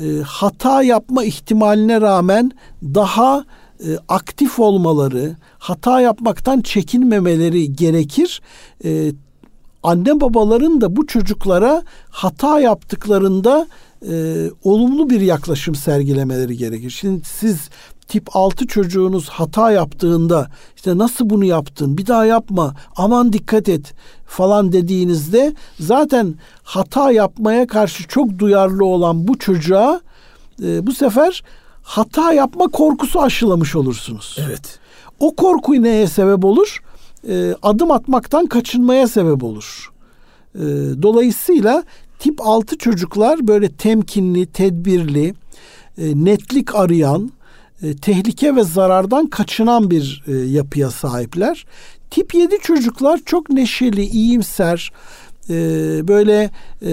e, hata yapma ihtimaline rağmen daha e, aktif olmaları, hata yapmaktan çekinmemeleri gerekir. E, anne babaların da bu çocuklara hata yaptıklarında e, olumlu bir yaklaşım sergilemeleri gerekir. Şimdi siz tip 6 çocuğunuz hata yaptığında işte nasıl bunu yaptın bir daha yapma aman dikkat et falan dediğinizde zaten hata yapmaya karşı çok duyarlı olan bu çocuğa e, bu sefer hata yapma korkusu aşılamış olursunuz. Evet. O korku neye sebep olur? E, adım atmaktan kaçınmaya sebep olur. E, dolayısıyla tip 6 çocuklar böyle temkinli, tedbirli, e, netlik arayan, e, tehlike ve zarardan kaçınan bir e, yapıya sahipler. Tip 7 çocuklar çok neşeli, iyimser, e, böyle e,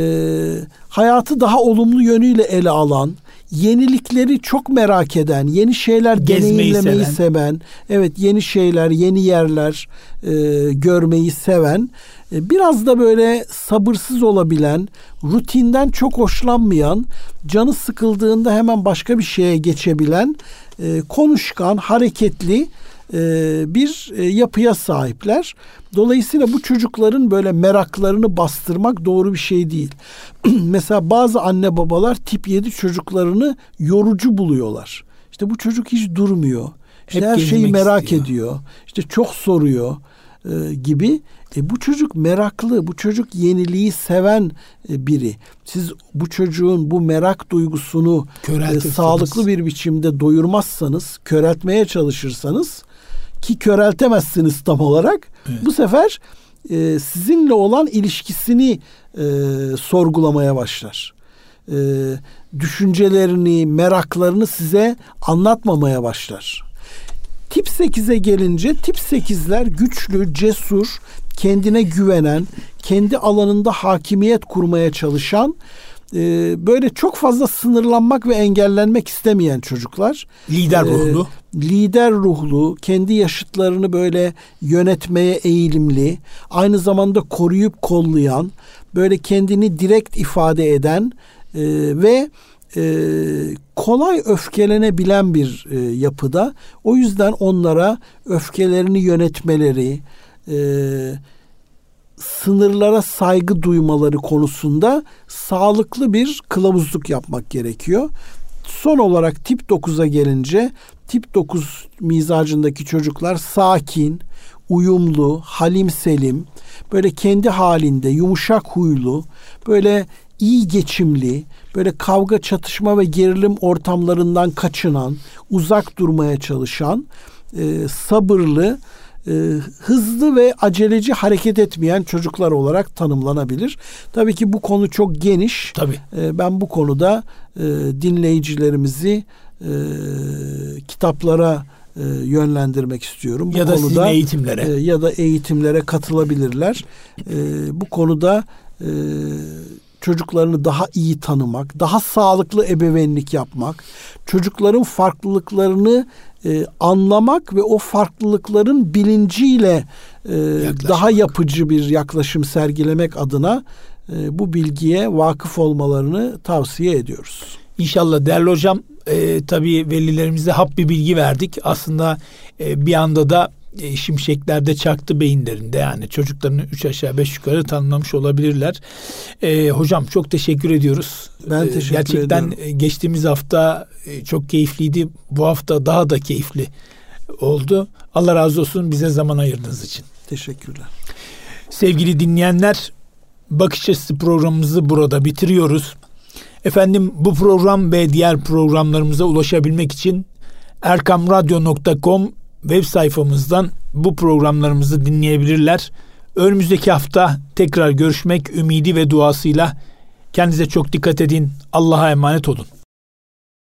hayatı daha olumlu yönüyle ele alan, yenilikleri çok merak eden, yeni şeyler Gezmeyi deneyimlemeyi seven. seven, evet yeni şeyler, yeni yerler e, görmeyi seven, e, biraz da böyle sabırsız olabilen, rutinden çok hoşlanmayan, canı sıkıldığında hemen başka bir şeye geçebilen, e, konuşkan, hareketli bir e, yapıya sahipler. Dolayısıyla bu çocukların böyle meraklarını bastırmak doğru bir şey değil. Mesela bazı anne babalar tip 7 çocuklarını yorucu buluyorlar. İşte bu çocuk hiç durmuyor. İşte Hep her şeyi merak istiyor. ediyor. İşte çok soruyor e, gibi. E, bu çocuk meraklı, bu çocuk yeniliği seven e, biri. Siz bu çocuğun bu merak duygusunu e, sağlıklı bir biçimde doyurmazsanız, köreltmeye çalışırsanız ki köreltemezsiniz tam olarak. Evet. Bu sefer e, sizinle olan ilişkisini e, sorgulamaya başlar. E, düşüncelerini, meraklarını size anlatmamaya başlar. Tip 8'e gelince tip 8'ler güçlü, cesur, kendine güvenen, kendi alanında hakimiyet kurmaya çalışan, e, böyle çok fazla sınırlanmak ve engellenmek istemeyen çocuklar. Lider Ee, ruhlu. lider ruhlu, kendi yaşıtlarını böyle yönetmeye eğilimli, aynı zamanda koruyup kollayan, böyle kendini direkt ifade eden e, ve e, kolay öfkelenebilen bir e, yapıda. O yüzden onlara öfkelerini yönetmeleri, e, sınırlara saygı duymaları konusunda sağlıklı bir kılavuzluk yapmak gerekiyor. Son olarak tip 9'a gelince tip 9 mizacındaki çocuklar sakin, uyumlu, halim selim, böyle kendi halinde yumuşak huylu, böyle iyi geçimli, böyle kavga, çatışma ve gerilim ortamlarından kaçınan, uzak durmaya çalışan, e, sabırlı, e, hızlı ve aceleci hareket etmeyen çocuklar olarak tanımlanabilir. Tabii ki bu konu çok geniş. Tabii. E, ben bu konuda e, dinleyicilerimizi e, kitaplara e, yönlendirmek istiyorum. Bu Ya da konuda sizin eğitimlere. e, ya da eğitimlere katılabilirler. E, bu konuda e, çocuklarını daha iyi tanımak, daha sağlıklı ebeveynlik yapmak, çocukların farklılıklarını e, anlamak ve o farklılıkların bilinciyle e, daha yapıcı bir yaklaşım sergilemek adına e, bu bilgiye vakıf olmalarını tavsiye ediyoruz. İnşallah değerli hocam e, tabii velilerimize hap bir bilgi verdik. Aslında e, bir anda da e, şimşeklerde çaktı beyinlerinde yani çocuklarını üç aşağı beş yukarı tanımlamış olabilirler. E, hocam çok teşekkür ediyoruz. Ben E, teşekkür Gerçekten ediyorum. e, geçtiğimiz hafta e, çok keyifliydi. Bu hafta daha da keyifli oldu. Allah razı olsun bize zaman ayırdığınız için. Teşekkürler. Sevgili dinleyenler, Bakış Açısı programımızı burada bitiriyoruz. Efendim bu program ve diğer programlarımıza ulaşabilmek için erkamradyo.com web sayfamızdan bu programlarımızı dinleyebilirler. Önümüzdeki hafta tekrar görüşmek ümidi ve duasıyla kendinize çok dikkat edin. Allah'a emanet olun.